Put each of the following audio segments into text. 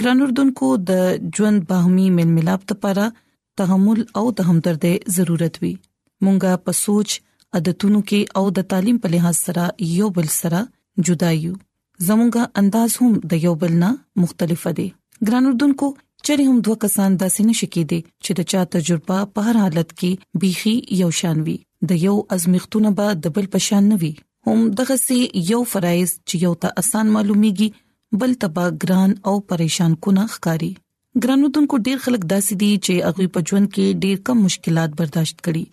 ګران اردوونکو د ژوند باهمي مل ملاب لپاره تحمل او د همدردۍ ضرورت وي مونږه په سوچ عادتونو کې او د تعلیم په لحاظ سره یو بل سره جدا یو زمونږه انداز هم د یو بل نه مختلف دی ګران اردوونکو چېرې هم دوه کسان داسې نشي کېدي چې د چا تجربه په هر حالت کې بيخي یو شان وي د یو ازمختونه به د بل پشان نه وي هم دغه سي یو فرایز چې یو ته اسان معلوميږي بل تبا ګران او پریشان کونه ښکاری ګرانو دونکو ډیر خلک داسې دي چې هغه په ژوند کې ډیر کم مشکلات برداشت کړي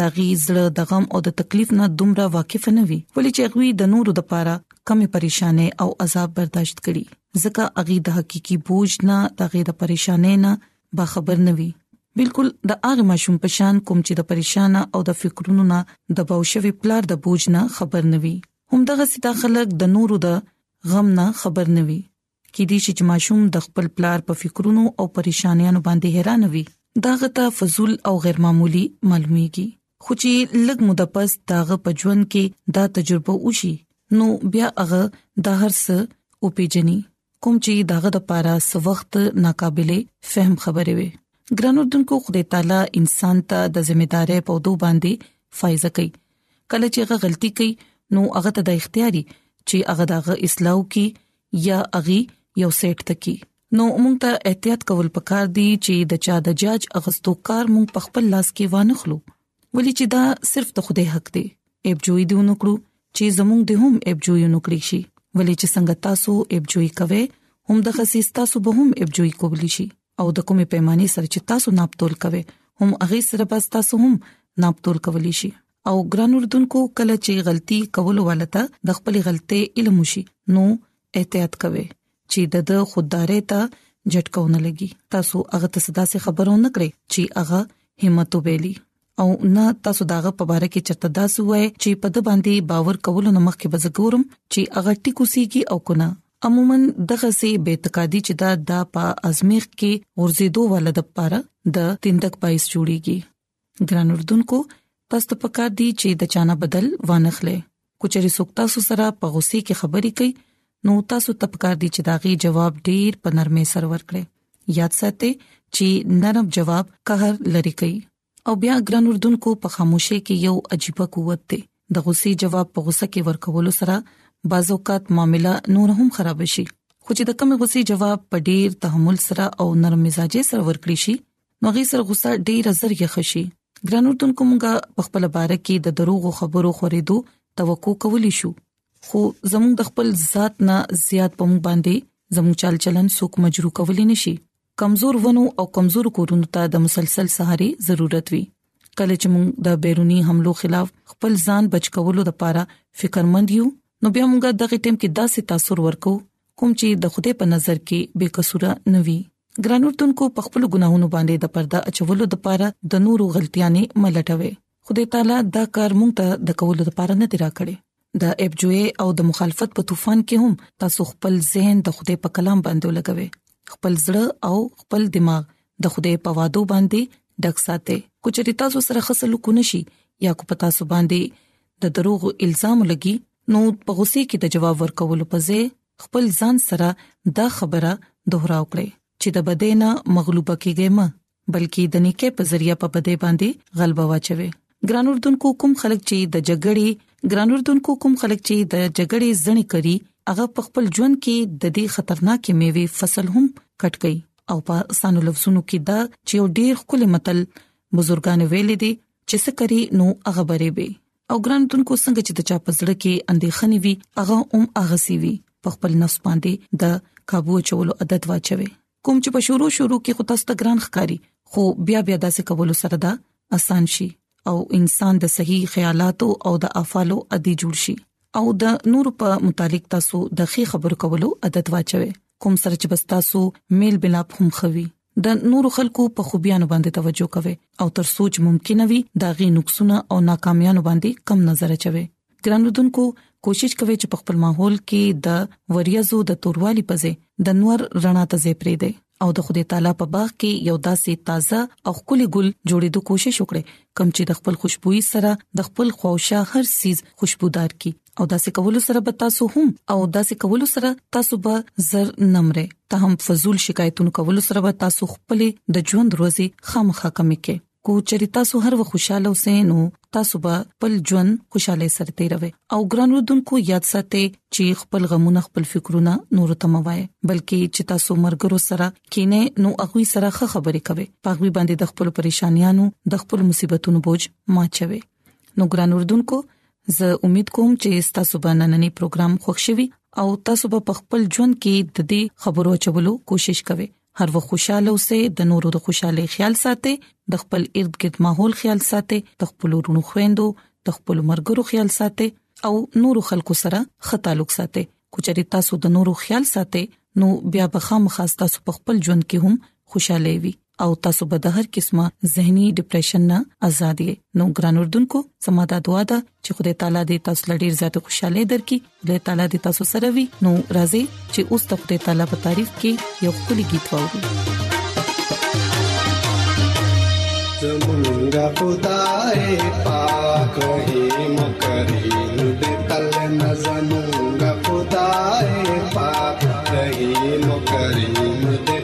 دا غي زړه د غم او د تکلیف نه دومره واقف نه وي ولې چې هغه د نورو د پاره کمی پریشانه او عذاب برداشت کړي ځکه هغه د حقيقي بوج نه د غي د پریشانه نه با خبر نه وي بالکل د هغه ماشوم په شان کوم چې د پریشانه او د فکرونو نه د باوشوي پلار د بوج نه خبر نه وي همدغه ستا خلک د نورو د غم نه خبر نه وي کې دي چې ماشوم د خپل پلار په فکرونو او پریشانیانو باندې حیران وي دا غته فزول او غیر معمولی معلومیږي خو چې لږ مده پس داغه په ژوند کې دا تجربه وشي نو بیا هغه د هر څه او پیجنې کوم چې داغه د پاره سوخت ناقابلې فهم خبره وي ګرانو دنکو خدای تعالی انسان ته د ځمېدارې په دوه باندې فایزه کوي کله چې هغه غلطي کوي نو هغه ته د اختیاري چې هغه دغه اصلاح کی یا اغي یو سیټ تکي نو موږ ته احتیاط کول پکار دي چې د چا د جاج اغستو کار موږ په خپل لاس کې وانه خلو ولې چې دا صرف د خوده حق دی ایب جوړې دی نو کړو چې زموږ د هم ایب جوړې نو کړی شي ولې چې څنګه تاسو ایب جوړې کوي هم د خصيص تاسو به هم ایب جوړې کولی شي او د کومې پیمانه سره چې تاسو ناپ تول کوي هم هغه سره بس تاسو هم ناپ تول کولی شي او ګران اردوونکو کله چې غلطي کول ولته د خپل غلطي علم شي نو احتیاط کوئ چې د خوددارې ته جټکونه لګي تاسو هغه ته صدا سي خبرو نه کړی چې هغه همت وبېلي او نه تاسو داغه په اړه کې چرته دا سوې چې په د باندې باور کولو نه مخکې بزګورم چې هغه ټیکو سیږي او کنه عموما دغه سي به اعتقادي چې دا د په ازمیخ کې ورزيدو ولادت لپاره د تندک پایس جوړيږي ګران اردوونکو پس ته پکار دي چې د چانه بدل وانخلې کچري څوک تاسو سره په غوسه کې خبرې کوي نو تاسو تپکار دي چې داغي جواب ډیر په نرمه سر ورکړي یاد ساتئ چې نرم جواب قهر لري کوي او بیا ګران اردوونکو په خاموشي کې یو عجیب قوت دی د غوسې جواب په غوسه کې ورکول سره بازوکات معاملې نور هم خراب شي خو چې د کم غوسې جواب په ډیر تحمل سره او نرم مزاجي سره ورکړي شي نو غي سره غوسه ډیره زر یخ شي ګران اردوونکو مونږه په خپل باره کې د دروغ خبرو خورېدو توقع کولی شو خو زموږ د خپل ذات نه زیات پم باندې زموږ چل چلن سوک مجرو کولی نشي کمزور ونو او کمزور کورونو ته د مسلسل سهاري ضرورت وي کله چې موږ د بیرونی حملو خلاف خپل ځان بچ کولو لپاره فکرمند یو نو بیا موږ دغه ټیم کې داسې تاثر ورکو کوم چې د خوده په نظر کې بے قصور نه وي ګران اردوونکو په خپل ګناهونو باندې د پرده اچولو د پاره د نورو غلطیانې ملټوي خدای تعالی دا کار مونږ ته د کولو لپاره نه دی راکړي د اپ جوې او د مخالفت په طوفان کې هم تاسو خپل ذهن د خدای په کلام باندې ولګوي خپل زړه او خپل دماغ د خدای په وادو باندې ډک ساتي کوچري تاسو سره خصلو کو نشي یا کو پتا سو باندې د دروغ الزام لګي نو په غوسه کې د جواب ورکولو په ځای خپل ځان سره دا خبره دوهرا وکړي چې د بدینه مغلوبه کیږي ما بلکې د نیکه په ذریعہ په بده باندې غلبه واچوي ګران اردوونکو کوم خلک چې د جګړې ګران اردوونکو کوم خلک چې د جګړې ځنی کوي هغه په خپل ژوند کې د دې خطرناکې میوي فصل هم کټ کړي او په سانو لفظونو کې دا چې ډېر خپل متل بزرګان ویل دي چې څه کوي نو هغه بری وي او ګران دونکو څنګه چې د چا په زړه کې اندېښنې وي هغه هم هغه سی وي په خپل نفس باندې د قابو چولو عادت واچوي کوم چې په شروع شروع کې خو تاسو ته ګران ښکاری خو بیا بیا داسې کولو سره دا اسان شي او انسان د صحیح خیالاتو او د افعالو عادي جوړ شي او د نور په متعلق تاسو د خې خبرو کولو عادت واچوي کوم سره چې بس تاسو میل بلاب هم خوي د نورو خلکو په خوبيانو باندې توجه کوي او تر سوچ ممکنه وي دا غي نقصونه او ناکامیانو باندې کم نظر اچوي ګران لودونکو کوشش کوي چې په خپل ماحول کې د وریاضو د توروالي په ځای د نور رڼا ته ځای پرې دی او د خدای تعالی په باغ کې یو داسې تازه او خولي ګل جوړېدو کوشش وکړي کم چې د خپل خوشبوئی سره د خپل خوښه هر سیز خوشبودار کی او دا څه کول سره به تاسو هم او دا څه کول سره تاسو به زر نمرې ته هم فزول شکایتونه کول سره به تاسو خپل د ژوند روزي خامخا کمی کې کو چری تاسو هر وخت خوشاله اوسئ نو تاسو به خپل ژوند خوشاله سره تیروي او ګران رودونکو یاد ساتئ چې خپل غمونه خپل فکرونه نور ته موای بلکې چې تاسو مرګرو سره کینې نو هغه سره خبرې کوي پاغوي باندې د خپل پریشانانو د خپل مصیبتونو بوج ما چوي نو ګران رودونکو زه امید کوم چې تاسو به نننې پروګرام خوښ شوي او تاسو به خپل ژوند کې د دې خبرو چولو کوشش کوئ هر وخت خوشاله اوسئ د نورو د خوشاله خیال ساتئ د خپل ارد گرد ماحول خیال ساتئ د خپل ورونو خويندو د خپل مرګرو خیال ساتئ او نورو خلکو سره ښه تعلق ساتئ کچري تاسو د نورو خیال ساتئ نو بیا به خامخا تاسو په خپل ژوند کې هم خوشاله وي او تاسو به د هر قسمه زهني ډیپریشن نه آزاد یې نو ګران اردوونکو سما د دعا ده چې خدای تعالی دې تاسو لړ ډیر زیات خوشاله درکړي خدای تعالی دې تاسو سره وي نو راځي چې اوس د خدای تعالی په تعریف کې یو خولي गीत واورو زمونږ خدای پاک هی مکریم دې تل نزمونږ خدای پاک هی مکریم دې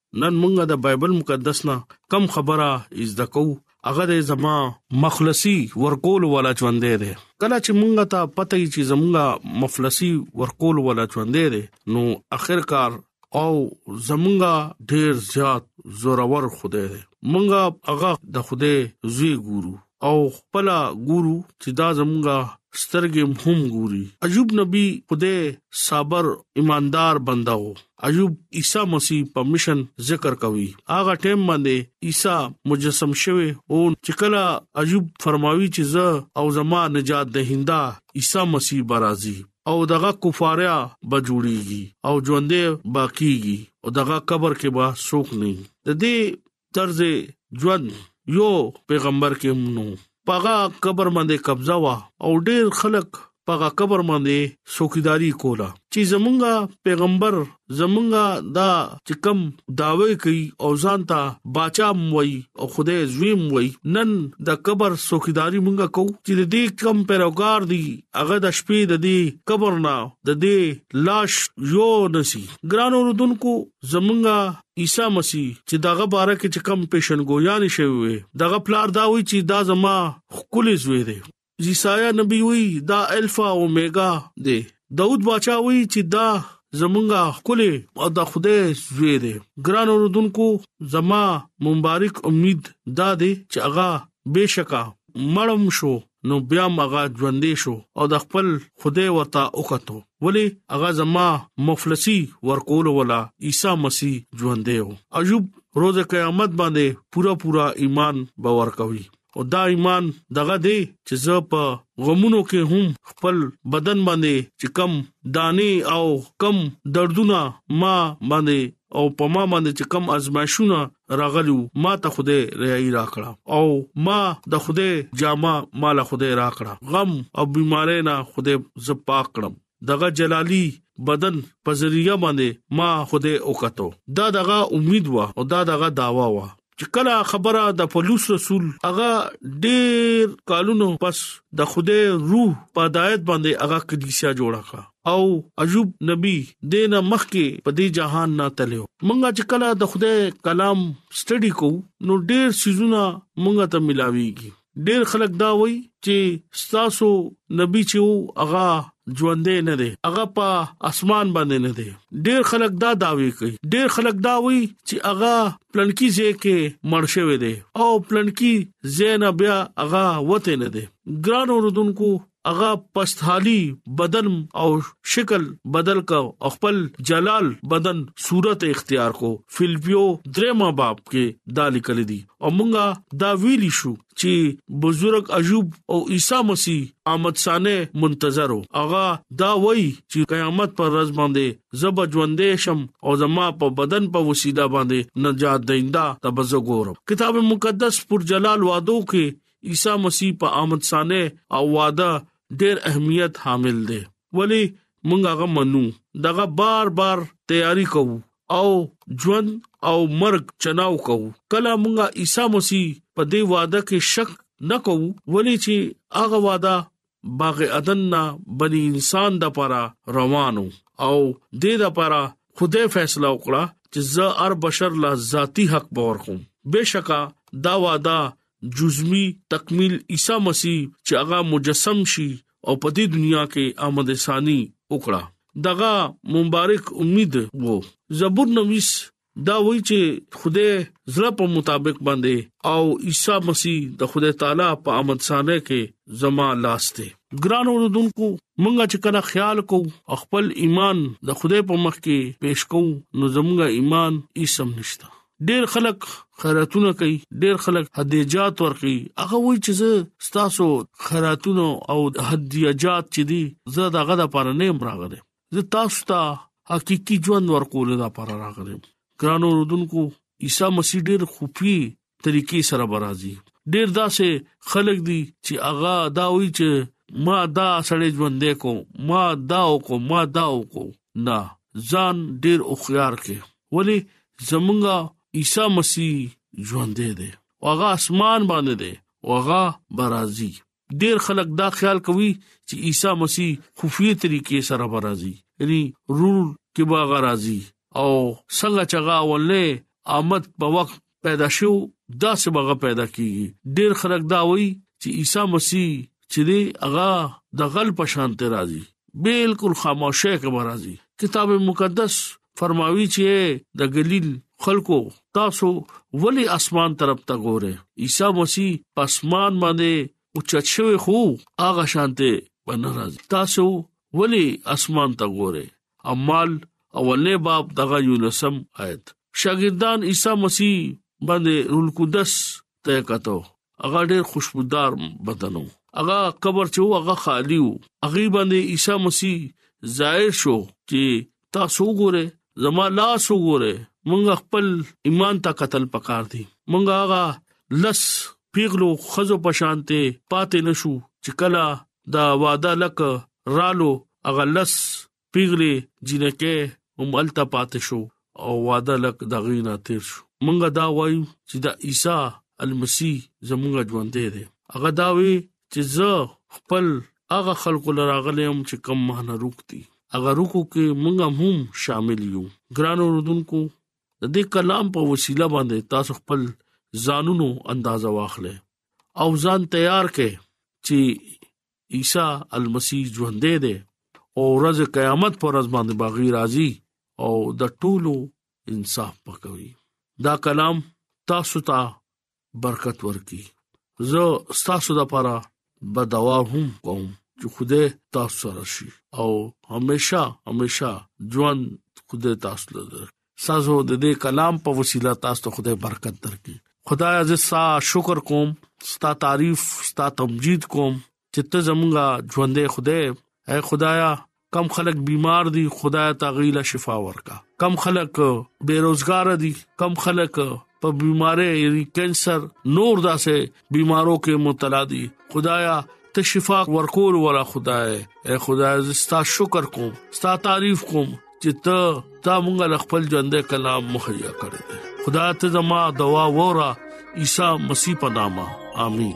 نن مونږه د بایبل مقدس نه کم خبره از دکو هغه د زما مخلصي ورکول ولا ژوندې ده کله چې مونږه ته پته یي چې زمونږه مفلسي ورکول ولا ژوندې ده نو اخر کار او زمونږه ډیر زیات زورور خوده ده مونږه هغه د خوده زوی ګورو او خپل ګورو چې دا زمونږه سترګې هم ګوري ایوب نبی خدای صابر ایماندار بنده وو ایوب عیسی مسیح په مشن ذکر کوي هغه ټیم باندې عیسی مجسم شوی او چې کله ایوب فرماوي چې زه او زما نجات دهنده عیسی مسیح برازي او دغه کفاریا به جوړیږي او ژوندې باقیږي او دغه قبر کې به سوق نه د دې طرز ژوند یو پیغمبر کې هم نو پغه قبر باندې قبضه وا او ډیر خلک پغه قبر باندې څوکیداری کوله چې زمونږه پیغمبر زمونږه دا چې کم داوی کوي او ځان ته بچا موي او خدای زویم وای نن د قبر څوکیداری مونږه کو چې د دې کم پیروګار دی هغه د شپې د دې قبر نه د دې لاش یو نسی ګران اوردونکو زمونږه عیسی مسیح چې دغه باره کې چې کم پیشنګویان شوی وي دغه پلار دا وی چې دا زما خپل زوی دی عیسی نبی وی دا الفا او اومېګا دی داوود بچا وی چې دا زمونږه خپل او د خوده زوی دی ګران اوردونکو زما مبارک امید دا دی چې اغا بشکا مړم شو نو بیا مغه ژوندې شو او د خپل خدای ورته وکتو ولی هغه زما مفلسی ورکول ولا عیسی مسیح ژوندې او ایوب روز قیامت باندې پورا پورا ایمان باور کوي او دا ایمان دغه دی چې زه په غمونو کې هم خپل بدن باندې چې کم دانی او کم دردونه ما باندې او پما باندې چې کم ازمایښونه راغلو ما ته خوده ریایي راکړه او ما د خوده جامه مال خوده راکړه غم او بيمارۍ نه خوده ز پاک کړم دغه جلالي بدن په ذریعہ باندې ما خوده وکړو دا دغه امید وا او دا دغه داوا وا چې کله خبره د پولیس رسول هغه ډیر کالونو پس د خوده روح په دایت باندې هغه کلیسا جوړه کړه او ایوب نبی دې نه مخکې په دې جهان نه تلو مونږه چې کله د خدای کلام سټډي کو نو ډېر سيزونه مونږه ته ملاويږي ډیر خلک دا وایي چې ستاسو نبی چې وو هغه ژوندې نه دی هغه په اسمان باندې نه دی ډیر خلک دا داوي کوي ډیر خلک دا وایي چې هغه پلنکی زه کې مرشوي دی او پلنکی زه نه بیا هغه وته نه دی ګران اوردونکو هغه پستحالي بدن او شکل بدل کا او خپل جلال بدن صورت اختیار کو فلپیو درېما باب کې دالی کړی دي او مونږه دا ویلی شو چې بزرگ ایوب او عیسی مسیح آمد سانه منتظر او هغه دا وای چې قیامت پر ورځ باندې زب ژوندې شم او زما په بدن په وسیله باندې نجات دیندا تبزګور کتاب مقدس پر جلال وادو کې عیسی مسیح په آمد سانه او وعده ډېر اهمیت حامل دی ولی مونږ هغه منو دغه بار بار تیاری کوو او ژوند او مرګ چناو کوو کله مونږ عیسی مسیح په دې وعده کې شک نه کوو ولې چې هغه وعده باغ عدن نه بني انسان د پاره روانو او د دې لپاره خدای فیصله وکړه چې زه هر بشر لا ذاتی حق باور کوم بشکا دا وعده جزمی تکمیل عیسی مسیح چې هغه مجسم شي او په دې دنیا کې آمد ثانی وکړه دغه مبارک امید وو زبور نویس دا وایي چې خدای زړه په مطابق باندې او عیسی مسیح د خدای تعالی په آمد سانه کې زما لاس دی ګران اوردونکو مونږه چې کله خیال کو خپل ایمان د خدای په مخ کې پېښ کو نو زمونږه ایمان یې سم نشته ډېر خلک خیراتونه کوي ډېر خلک هدیجات ورکي هغه وایي چې زه ستاسو خیراتونه او هدیجات چې دي زه دغه د پاره نه مراغله زه تاسو ته حقيقي ژوند ورکول دا پر راغلم ګران اوردونکو عیسی مسیح ډېر خوفي طریقې سره برازي ډېر داسې خلک دي چې اغا دا وی چې ما دا سړې ژوند کو ما دا او کو ما دا او کو نه ځان ډېر اوخيار کې ولی زمونږه عیسی مسیح ژوند دی هغه اسمان باندې دی هغه برازي ډیر خلک دا خیال کوي چې عیسی مسیح خفي طریقې سره برازي یعنی رول کې با غرازي او څنګه چغا ولې آمد په وخت پیدا شو دا سبغه پیدا کیږي ډیر خلک دا وایي چې عیسی مسیح چې دی هغه د غل په شان ته راځي بالکل خاموشه کې راځي کتاب مقدس فرماوي چې د ګلیل خلکو تاسو ولی اسمان طرف ته ګوره عیسی مسیح پسمان باندې او چت شوی خو هغه شانته بنراز تاسو ولی اسمان ته ګوره امال اولې باب دغه یونسم آیت شاګردان عیسی مسیح باندې روح القدس ته کتو هغه ډیر خوشبودار بدنو هغه قبر چې هغه خالی وو هغه باندې عیسی مسیح ظاهر شو چې تاسو ګوره زما لاس وګوره مونږ خپل ایمان ته قتل پکار دي مونږ هغه لس پیغلو خزو پشانته پاتې نشو چې کلا دا وعده لک رالو هغه لس پیغلې جینکه هم الته پاتې شو او واده لک دغې نه تیر شو مونږه دا وایو چې دا عیسی المسی زمونږ ژوند دی هغه دا وی چې زه خپل هغه خلکو لراغلې هم چې کم مهنه روکتي هغه روکو کې مونږ هم شامل یو ګران اوردونکو د دې کلام په وسیله باندې تاسو خپل ځانونو اندازه واخلئ او ځان تیار کړئ چې عیسی المسیح ژوند دی او ورځ قیامت پر ورځ باندې باغی راضي او د ټولو انصاف وکوي دا کلام تاسو ته برکت ورکړي زه تاسو د لپاره بدوا هم کوم چې خوده تاسو سره شي او همیشا همیشا ژوند خوده تاسو لپاره سازو د دې کلام په وسیله تاسو ته خدای برکت درکړي خدای عز سا شکر کوم ستا تعریف ستا تمجید کوم چې ته زمونږه ژوندې خدای اے خدایا کم خلک بیمار دي خدای تعالی شفا ورکا کم خلک بیروزګار دي کم خلک په بيمارۍ یعنی کانسر نور داسې بيمارو کې مبتلا دي خدایا ته شفا ورکول ولا خدای اے خدای زستا شکر کوم ستا تعریف کوم چې ته تا مونږ له خپل ژوند کلام مهیا کړې خدای ته زما دوا وره عیسی مسیح په نامه امين